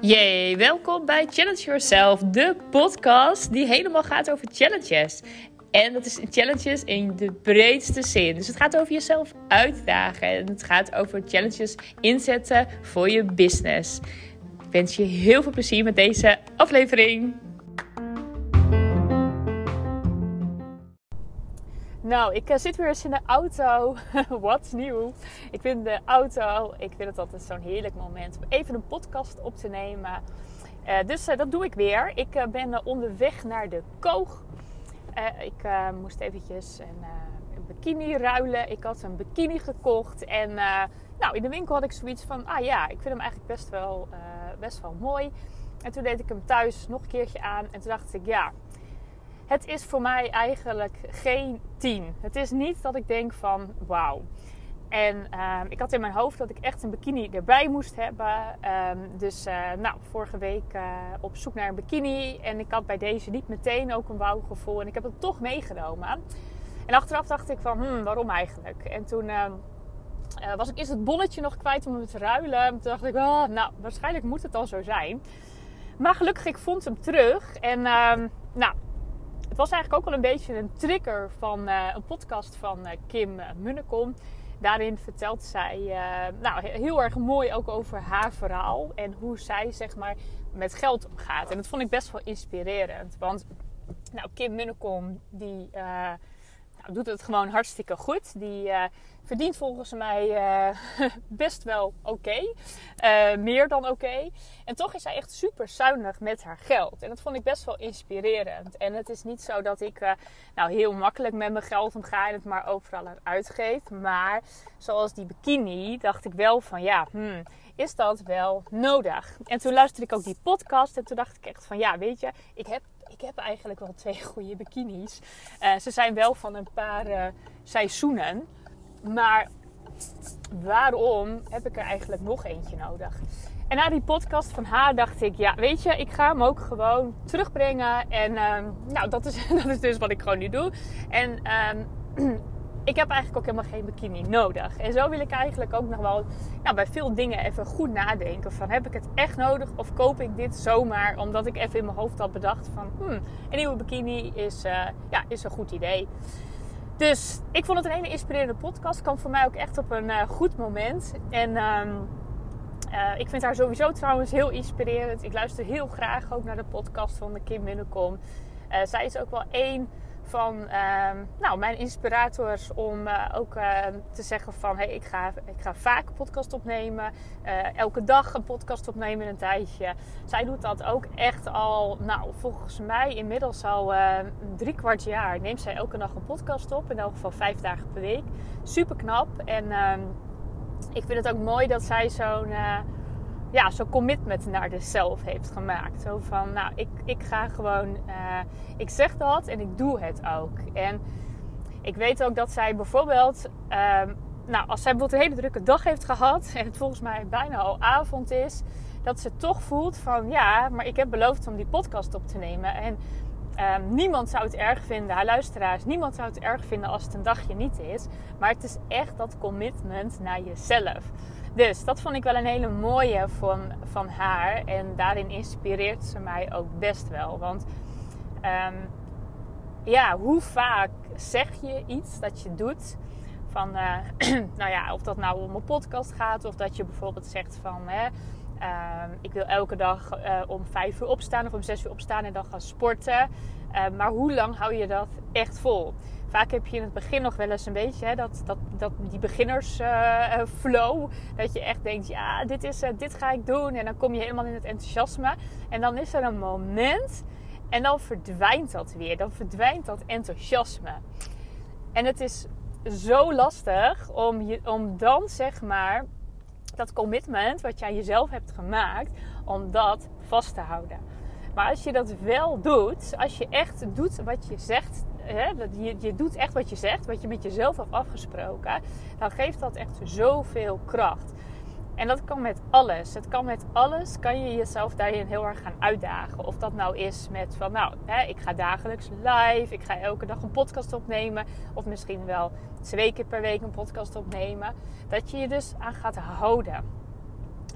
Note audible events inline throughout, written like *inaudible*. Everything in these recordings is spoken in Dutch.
Yay, welkom bij Challenge Yourself, de podcast die helemaal gaat over challenges. En dat is challenges in de breedste zin. Dus het gaat over jezelf uitdagen en het gaat over challenges inzetten voor je business. Ik wens je heel veel plezier met deze aflevering. Nou, ik eh, zit weer eens in de auto. *laughs* Wat nieuw. Ik vind de auto, ik vind het altijd zo'n heerlijk moment om even een podcast op te nemen. Uh, dus uh, dat doe ik weer. Ik ben onderweg naar de Koog. ik moest eventjes een, een, bikini ruilen. Ik had een bikini gekocht. En nou, in de winkel had ik zoiets van, ah ja, ik vind hem eigenlijk best wel, best wel mooi. En toen deed ik hem thuis nog een keertje aan. En toen dacht ik, ja, het is voor mij eigenlijk geen 10. Het is niet dat ik denk van wauw. En uh, ik had in mijn hoofd dat ik echt een bikini erbij moest hebben. Um, dus uh, nou, vorige week uh, op zoek naar een bikini. En ik had bij deze niet meteen ook een wauw gevoel. En ik heb het toch meegenomen. En achteraf dacht ik van, hmm, waarom eigenlijk? En toen ehm, eh, was ik eerst het bonnetje nog kwijt om hem te ruilen. En toen dacht ik, oh, nou, waarschijnlijk moet het al zo zijn. Maar gelukkig, ik vond hem terug. En het was eigenlijk ook wel een beetje een trigger van uh, een podcast van uh, Kim Munnekom. Daarin vertelt zij nou, heel erg mooi ook over haar verhaal en hoe zij zeg maar met geld omgaat. En dat vond ik best wel inspirerend. Want nou, Kim Munnekom die nou, doet het gewoon hartstikke goed. Die verdient volgens mij uh, *laughs* best wel oké. Uh, meer dan oké. En toch is zij echt super zuinig met haar geld. En dat vond ik best wel inspirerend. En het is niet zo dat ik nou heel makkelijk met mijn geld omga en het maar overal aan uitgeef. Maar zoals die bikini dacht ik wel van ja, hmm, is dat wel nodig? En toen luisterde ik ook die podcast en toen dacht ik echt van ja, weet je, ik heb ik heb eigenlijk wel twee goede bikinis. Uh, ze zijn wel van een paar uh, seizoenen. Maar waarom heb ik er eigenlijk nog eentje nodig? En na die podcast van haar dacht ik, ja, weet je, ik ga hem ook gewoon terugbrengen. En uh, nou, dat is, *laughs* dat is dus wat ik gewoon nu doe. En uh, ik heb eigenlijk ook helemaal geen bikini nodig. En zo wil ik eigenlijk ook nog wel nou, bij veel dingen even goed nadenken. Van heb ik het echt nodig of koop ik dit zomaar omdat ik even in mijn hoofd had bedacht van hmm, een nieuwe bikini is, uh, ja, is een goed idee. Dus ik vond het een hele inspirerende podcast. Kwam voor mij ook echt op een uh, goed moment. En uh, uh, ik vind haar sowieso trouwens heel inspirerend. Ik luister heel graag ook naar de podcast van de Kim Minnekom. Eh, zij is ook wel één van ehm, nou, mijn inspirators om uh, ook uh, te zeggen van hey, ik, ga, ik ga vaak een podcast opnemen. Uh, elke dag een podcast opnemen een tijdje. Zij doet dat ook echt al, nou volgens mij inmiddels al drie kwart jaar neemt zij elke dag een podcast op. In elk geval vijf dagen per week. Super knap. En ehm, ik vind het ook mooi dat zij zo'n ja, zo'n commitment naar de zelf heeft gemaakt. Zo van, nou, ik, ik ga gewoon, uh, ik zeg dat en ik doe het ook. En ik weet ook dat zij bijvoorbeeld, uh, nou, als zij bijvoorbeeld een hele drukke dag heeft gehad en het volgens mij bijna al avond is, dat ze toch voelt van, ja, maar ik heb beloofd om die podcast op te nemen. En Um, niemand zou het erg vinden, haar luisteraars, niemand zou het erg vinden als het een dagje niet is. Maar het is echt dat commitment naar jezelf. Dus dat vond ik wel een hele mooie van, van haar. En daarin inspireert ze mij ook best wel. Want um, ja, hoe vaak zeg je iets dat je doet? Van, uh, *clears throat* nou ja, of dat nou om een podcast gaat, of dat je bijvoorbeeld zegt van. Hè, uh, ik wil elke dag uh, om vijf uur opstaan of om zes uur opstaan en dan gaan sporten. Uh, maar hoe lang hou je dat echt vol? Vaak heb je in het begin nog wel eens een beetje hè, dat, dat, dat die beginnersflow. Uh, dat je echt denkt, ja, dit, is, dit ga ik doen. En dan kom je helemaal in het enthousiasme. En dan is er een moment en dan verdwijnt dat weer. Dan verdwijnt dat enthousiasme. En het is zo lastig om, om dan zeg maar dat commitment wat jij jezelf hebt gemaakt, om dat vast te houden. Maar als je dat wel doet, als je echt doet wat je zegt, hè, je, je doet echt wat je zegt, wat je met jezelf hebt afgesproken, dan geeft dat echt zoveel kracht. En dat kan met alles. Het kan met alles, kan je jezelf daarin heel erg gaan uitdagen. Of dat nou is met van, nou, hè, ik ga dagelijks live, ik ga elke dag een podcast opnemen. Of misschien wel twee keer per week een podcast opnemen. Dat je je dus aan gaat houden.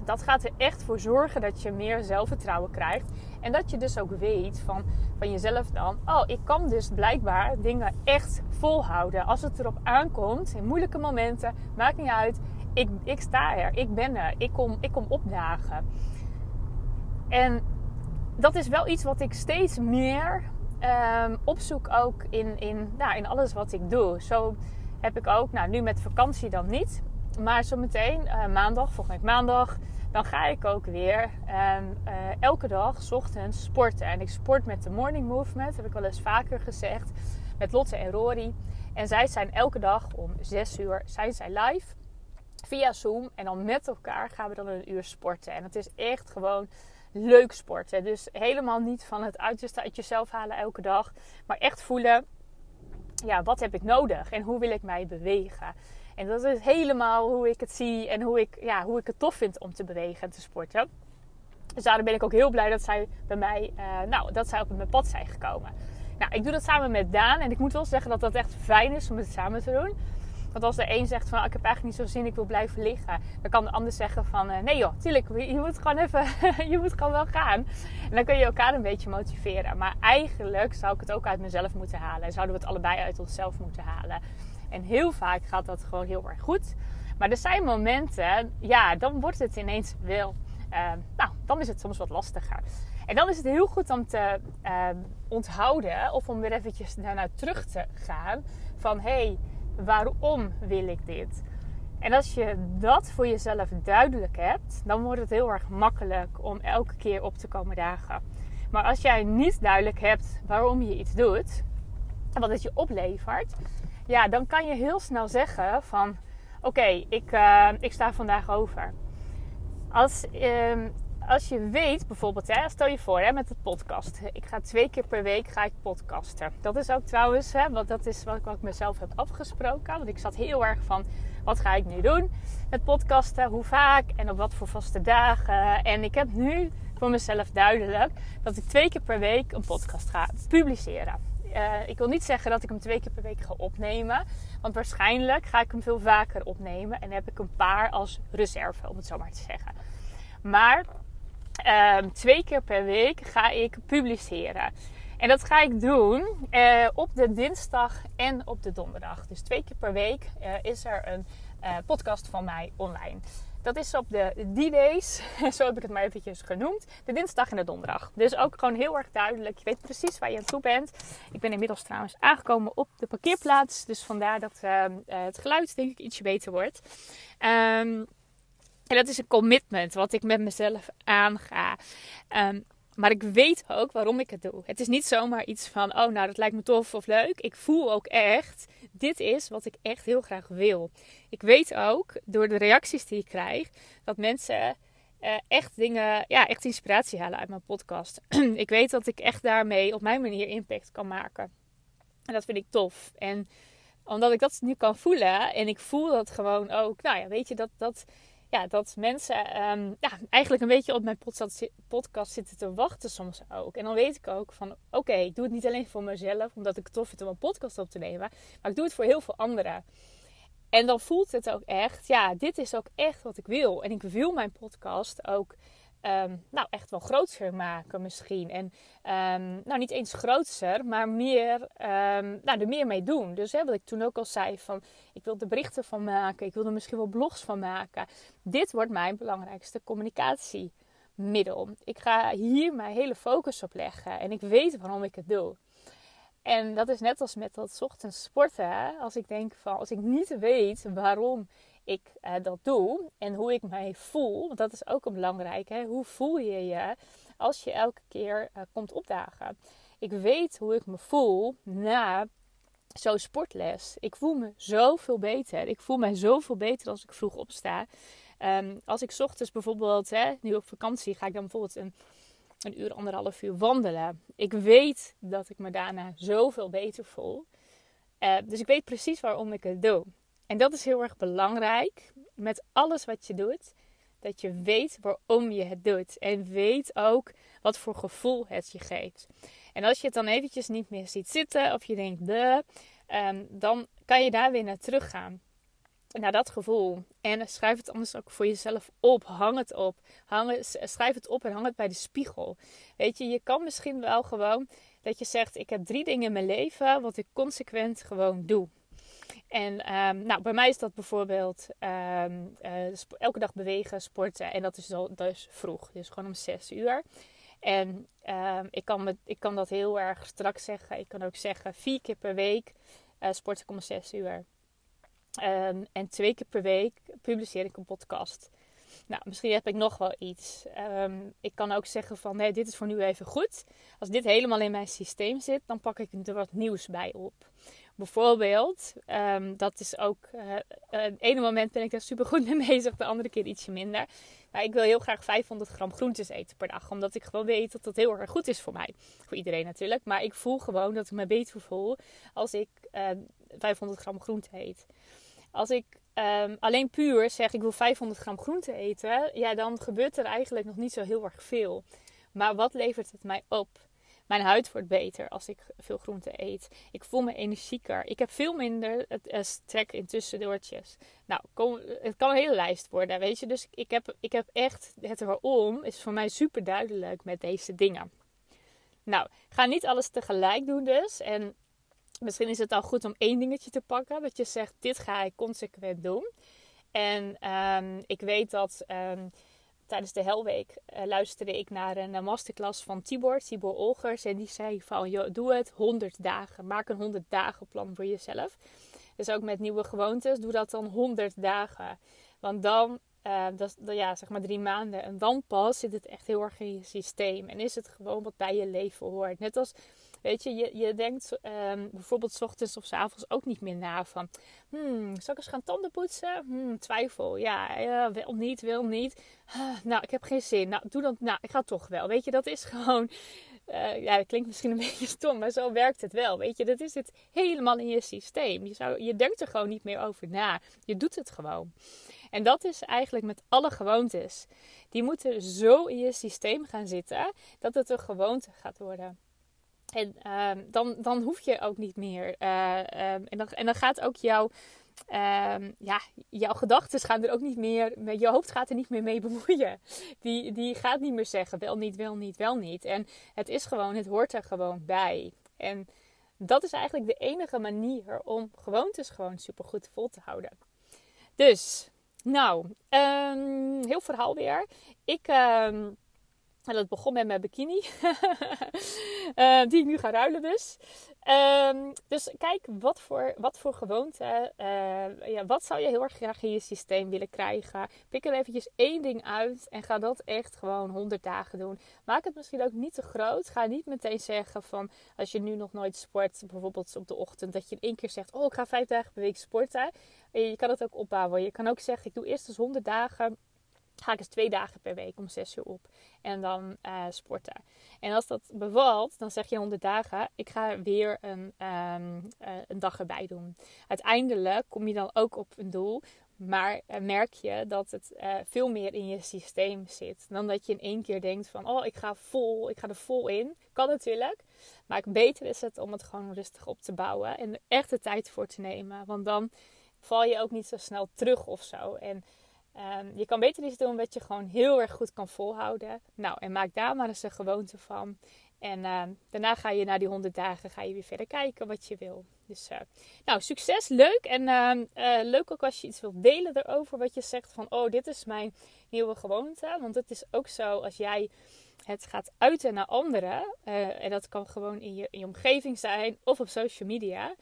Dat gaat er echt voor zorgen dat je meer zelfvertrouwen krijgt. En dat je dus ook weet van, van jezelf dan... Oh, ik kan dus blijkbaar dingen echt volhouden. Als het erop aankomt, in moeilijke momenten, maakt niet uit ik, ik sta er, ik ben er, ik kom, ik kom opdagen. En dat is wel iets wat ik steeds meer um, opzoek ook in, in, nou, in alles wat ik doe. Zo heb ik ook, nou nu met vakantie dan niet, maar zometeen uh, maandag, volgende week maandag, dan ga ik ook weer um, elke dag ochtends sporten. En ik sport met de Morning Movement, heb ik wel eens vaker gezegd, met Lotte en Rory. En zij zijn elke dag om 6 uur zijn zij live via Zoom. En dan met elkaar gaan we dan een uur sporten. En het is echt gewoon leuk sporten. Dus helemaal niet van het uiterste uit jezelf halen elke dag. Maar echt voelen, ja, wat heb ik nodig? En hoe wil ik mij bewegen? En dat is helemaal hoe ik het zie en hoe ik, ja, hoe ik het tof vind om te bewegen en te sporten. Dus daarom ben ik ook heel blij dat zij bij mij, uh, nou, dat zij op mijn pad zijn gekomen. Nou, ik doe dat samen met Daan. En ik moet wel zeggen dat dat echt fijn is om het samen te doen. Want als de een zegt van oh, ik heb eigenlijk niet zo zin, ik wil blijven liggen. Dan kan de ander zeggen van eh, nee joh, tuurlijk, je moet gewoon even, *laughs* je moet gewoon wel gaan. En dan kun je elkaar een beetje motiveren. Maar eigenlijk zou ik het ook uit mezelf moeten halen. En zouden we het allebei uit onszelf moeten halen. En heel vaak gaat dat gewoon heel erg goed. Maar er zijn momenten, ja, dan wordt het ineens wel, uh, nou, dan is het soms wat lastiger. En dan is het heel goed om te uh, onthouden of om weer eventjes daarna terug te gaan van hé, hey, waarom wil ik dit? En als je dat voor jezelf duidelijk hebt, dan wordt het heel erg makkelijk om elke keer op te komen dagen. Maar als jij niet duidelijk hebt waarom je iets doet en wat het je oplevert, ja, dan kan je heel snel zeggen van oké, ik, uh, ik sta vandaag over. Als, uh, als je weet, bijvoorbeeld, hè, stel je voor hè, met het podcast. Ik ga twee keer per week ga ik podcasten. Dat is ook trouwens, hè, want dat is wat ik, wat ik mezelf heb afgesproken. Want ik zat heel erg van, wat ga ik nu doen met podcasten? Hoe vaak en op wat voor vaste dagen? En ik heb nu voor mezelf duidelijk dat ik twee keer per week een podcast ga publiceren. Uh, ik wil niet zeggen dat ik hem twee keer per week ga opnemen. Want waarschijnlijk ga ik hem veel vaker opnemen. En heb ik een paar als reserve, om het zo maar te zeggen. Maar um, twee keer per week ga ik publiceren. En dat ga ik doen uh, op de dinsdag en op de donderdag. Dus twee keer per week uh, is er een podcast van mij online. Dat is op de D-Days, *laughs* zo heb ik het maar eventjes genoemd. De dinsdag en de donderdag. Dus ook gewoon heel erg duidelijk. Je weet precies waar je aan toe bent. Ik ben inmiddels trouwens aangekomen op de parkeerplaats. Dus vandaar dat ehm, het geluid denk ik ietsje beter wordt. Um, en dat is een commitment wat ik met mezelf aanga. Um, maar ik weet ook waarom ik het doe. Het is niet zomaar iets van, oh nou dat lijkt me tof of leuk. Ik voel ook echt, dit is wat ik echt heel graag wil. Ik weet ook door de reacties die ik krijg, dat mensen uh, echt dingen, ja, echt inspiratie halen uit mijn podcast. *clears throat* ik weet dat ik echt daarmee op mijn manier impact kan maken. En dat vind ik tof. En omdat ik dat nu kan voelen en ik voel dat gewoon ook, nou ja, weet je, dat, dat ja, dat mensen um, ja, eigenlijk een beetje op mijn podcast zitten te wachten soms ook. En dan weet ik ook van oké, ik doe het niet alleen voor mezelf, omdat ik het tof vind om een podcast op te nemen. Maar ik doe het voor heel veel anderen. En dan voelt het ook echt, ja, dit is ook echt wat ik wil. En ik wil mijn podcast ook um, nou, echt wel groter maken misschien. En um, nou, niet eens groter, maar meer, um, nou, er meer mee doen. Dus hè, wat ik toen ook al zei, van ik wil er berichten van maken. Ik wil er misschien wel blogs van maken. Dit wordt mijn belangrijkste communicatiemiddel. Ik ga hier mijn hele focus op leggen. En ik weet waarom ik het doe. En dat is net als met dat ochtends sporten. Als ik denk van, als ik niet weet waarom ik uh, dat doe en hoe ik mij voel. Dat is ook een belangrijke. Hoe voel je je als je elke keer uh, komt opdagen? Ik weet hoe ik me voel na zo'n sportles. Ik voel me zoveel beter. Ik voel mij zoveel beter als ik vroeg opsta. Um, als ik ochtends bijvoorbeeld, hè, nu op vakantie, ga ik dan bijvoorbeeld een, een uur, anderhalf uur wandelen. Ik weet dat ik me daarna zoveel beter voel. Uh, dus ik weet precies waarom ik het doe. En dat is heel erg belangrijk met alles wat je doet. dat je weet waarom je het doet. En weet ook wat voor gevoel het je geeft. En als je het dan eventjes niet meer ziet zitten of je denkt, de, ehm, dan kan je daar weer naar terug gaan naar dat gevoel. En schrijf het anders ook voor jezelf op. Hang het op. Hang schrijf het op en hang het bij de spiegel. Weet je, je kan misschien wel gewoon dat je zegt: Ik heb drie dingen in mijn leven wat ik consequent gewoon doe. En um, nou, bij mij is dat bijvoorbeeld um, uh, elke dag bewegen, sporten. En dat is dus vroeg, dus gewoon om 6 uur. En um, ik, kan me, ik kan dat heel erg strak zeggen. Ik kan ook zeggen vier keer per week uh, sport ik om 6 uur. En twee keer per week publiceer ik een podcast. Nou, misschien heb ik nog wel iets. Ik kan ook zeggen van, nee, dit is voor nu even goed. Als dit helemaal in mijn systeem zit, dan pak ik er wat nieuws bij op. Bijvoorbeeld, um, dat is ook, uh, het ene moment ben ik daar super goed mee bezig, de andere keer ietsje minder. Maar ik wil heel graag 500 gram groentes eten per dag, omdat ik gewoon weet dat dat heel erg goed is voor mij. Voor iedereen natuurlijk, maar ik voel gewoon dat ik me beter voel als ik uh, 500 gram groente eet. Als ik um, alleen puur zeg ik wil 500 gram groente eten, ja, dan gebeurt er eigenlijk nog niet zo heel erg veel. Maar wat levert het mij op? Mijn huid wordt beter als ik veel groente eet. Ik voel me energieker. Ik heb veel minder trek in tussendoortjes. Nou, het kan een hele lijst worden, weet je. Dus ik heb, ik heb echt het waarom is voor mij super duidelijk met deze dingen. Nou, ga niet alles tegelijk doen dus. En Misschien is het al goed om één dingetje te pakken. Dat je zegt, dit ga ik consequent doen. En um, ik weet dat um, tijdens de Helweek uh, luisterde ik naar een masterclass van Tibor, Tibor Olgers. En die zei van, doe het 100 dagen. Maak een 100 dagen plan voor jezelf. Dus ook met nieuwe gewoontes, doe dat dan 100 dagen. Want dan, uh, dat, ja, zeg maar drie maanden. En dan pas zit het echt heel erg in je systeem. En is het gewoon wat bij je leven hoort. Net als Weet je, je, je denkt um, bijvoorbeeld s ochtends of s avonds ook niet meer na van... Hmm, zal ik eens gaan tanden poetsen? Hmm, twijfel. Ja, ja, wel niet, wil niet. Ah, nou, ik heb geen zin. Nou, doe dan... Nou, ik ga toch wel. Weet je, dat is *laughs* gewoon... Uh, ja, dat klinkt misschien een *laughs* beetje stom, maar zo werkt het wel. Weet je, dat is het helemaal in je systeem. Je, zou, je denkt er gewoon niet meer over na. Je doet het gewoon. En dat is eigenlijk met alle gewoontes. Die moeten zo in je systeem gaan zitten dat het een gewoonte gaat worden. En uh, dan, dan hoef je ook niet meer. Uh, um, en, dan, en dan gaat ook jouw, uh, ja, jouw gedachten gaan er ook niet meer. Je hoofd gaat er niet meer mee bemoeien. Die, die gaat niet meer zeggen wel niet, wel niet, wel niet. En het is gewoon, het hoort er gewoon bij. En dat is eigenlijk de enige manier om gewoontes gewoon supergoed vol te houden. Dus, nou, um, heel verhaal weer. Ik. Um, en dat begon met mijn bikini. uh, *laughs* die ik nu ga ruilen dus. Um, dus kijk, wat voor, wat voor gewoonte, uh, ja, wat zou je heel erg graag in je systeem willen krijgen? Pik er eventjes één ding uit en ga dat echt gewoon 100 dagen doen. Maak het misschien ook niet te groot. Ga niet meteen zeggen van, als je nu nog nooit sport, bijvoorbeeld op de ochtend, dat je in één keer zegt, oh ik ga vijf dagen per week sporten. Je kan het ook opbouwen. Je kan ook zeggen, ik doe eerst eens 100 dagen ga ik eens twee dagen per week om zes uur op. En dan uh, sporten. En als dat bevalt, dan zeg je 100 dagen, ik ga weer een, um, uh, een dag erbij doen. Uiteindelijk kom je dan ook op een doel. Maar uh, merk je dat het veel meer in je systeem zit. Dan dat je in één keer denkt van, oh ik ga vol, ik ga er vol in. Kan natuurlijk. Maar beter is het om het gewoon rustig op te bouwen. En er echt de tijd voor te nemen. Want dan val je ook niet zo snel terug of zo. En Um, je kan beter iets doen wat je gewoon heel erg goed kan volhouden. Nou, en maak daar maar eens een gewoonte van. En uh, daarna ga je na die 100 dagen ga je weer verder kijken wat je wil. Dus uh, nou, succes, leuk. En uh, leuk ook als je iets wilt delen erover. Wat je zegt van, oh, dit is mijn nieuwe gewoonte. Want het is ook zo als jij het gaat uiten naar anderen. en dat kan gewoon in je, in je omgeving zijn of op social media.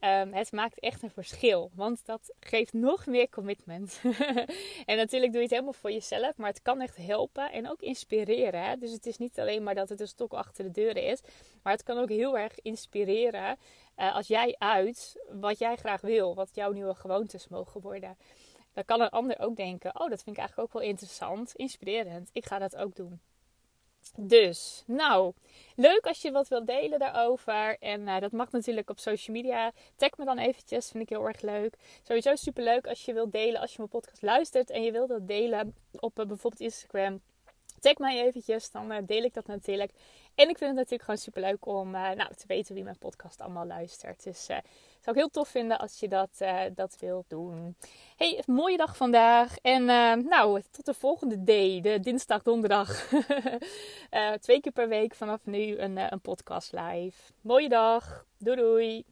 Um, het maakt echt een verschil, want dat geeft nog meer commitment. *laughs* en natuurlijk doe je het helemaal voor jezelf, maar het kan echt helpen en ook inspireren. Hè? Dus het is niet alleen maar dat het een stok achter de deuren is, maar het kan ook heel erg inspireren uh, als jij uit wat jij graag wil, wat jouw nieuwe gewoontes mogen worden. Dan kan een ander ook denken: Oh, dat vind ik eigenlijk ook wel interessant, inspirerend. Ik ga dat ook doen. Dus, nou, leuk als je wat wilt delen daarover. En uh, dat mag natuurlijk op social media. Tag me dan eventjes, vind ik heel erg leuk. Sowieso super leuk als je wilt delen, als je mijn podcast luistert en je wilt dat delen op uh, bijvoorbeeld Instagram. Tag mij eventjes, dan uh, deel ik dat natuurlijk. En ik vind het natuurlijk gewoon super leuk om nou, te weten wie mijn podcast allemaal luistert. Dus zou ik heel tof vinden als je dat, uh, dat wilt doen. Hey, mooie dag vandaag. En uh, nou, tot de volgende day. De dinsdag, donderdag. uh, *laughs* twee keer per week vanaf nu een, een podcast live. Mooie dag. Doei doei.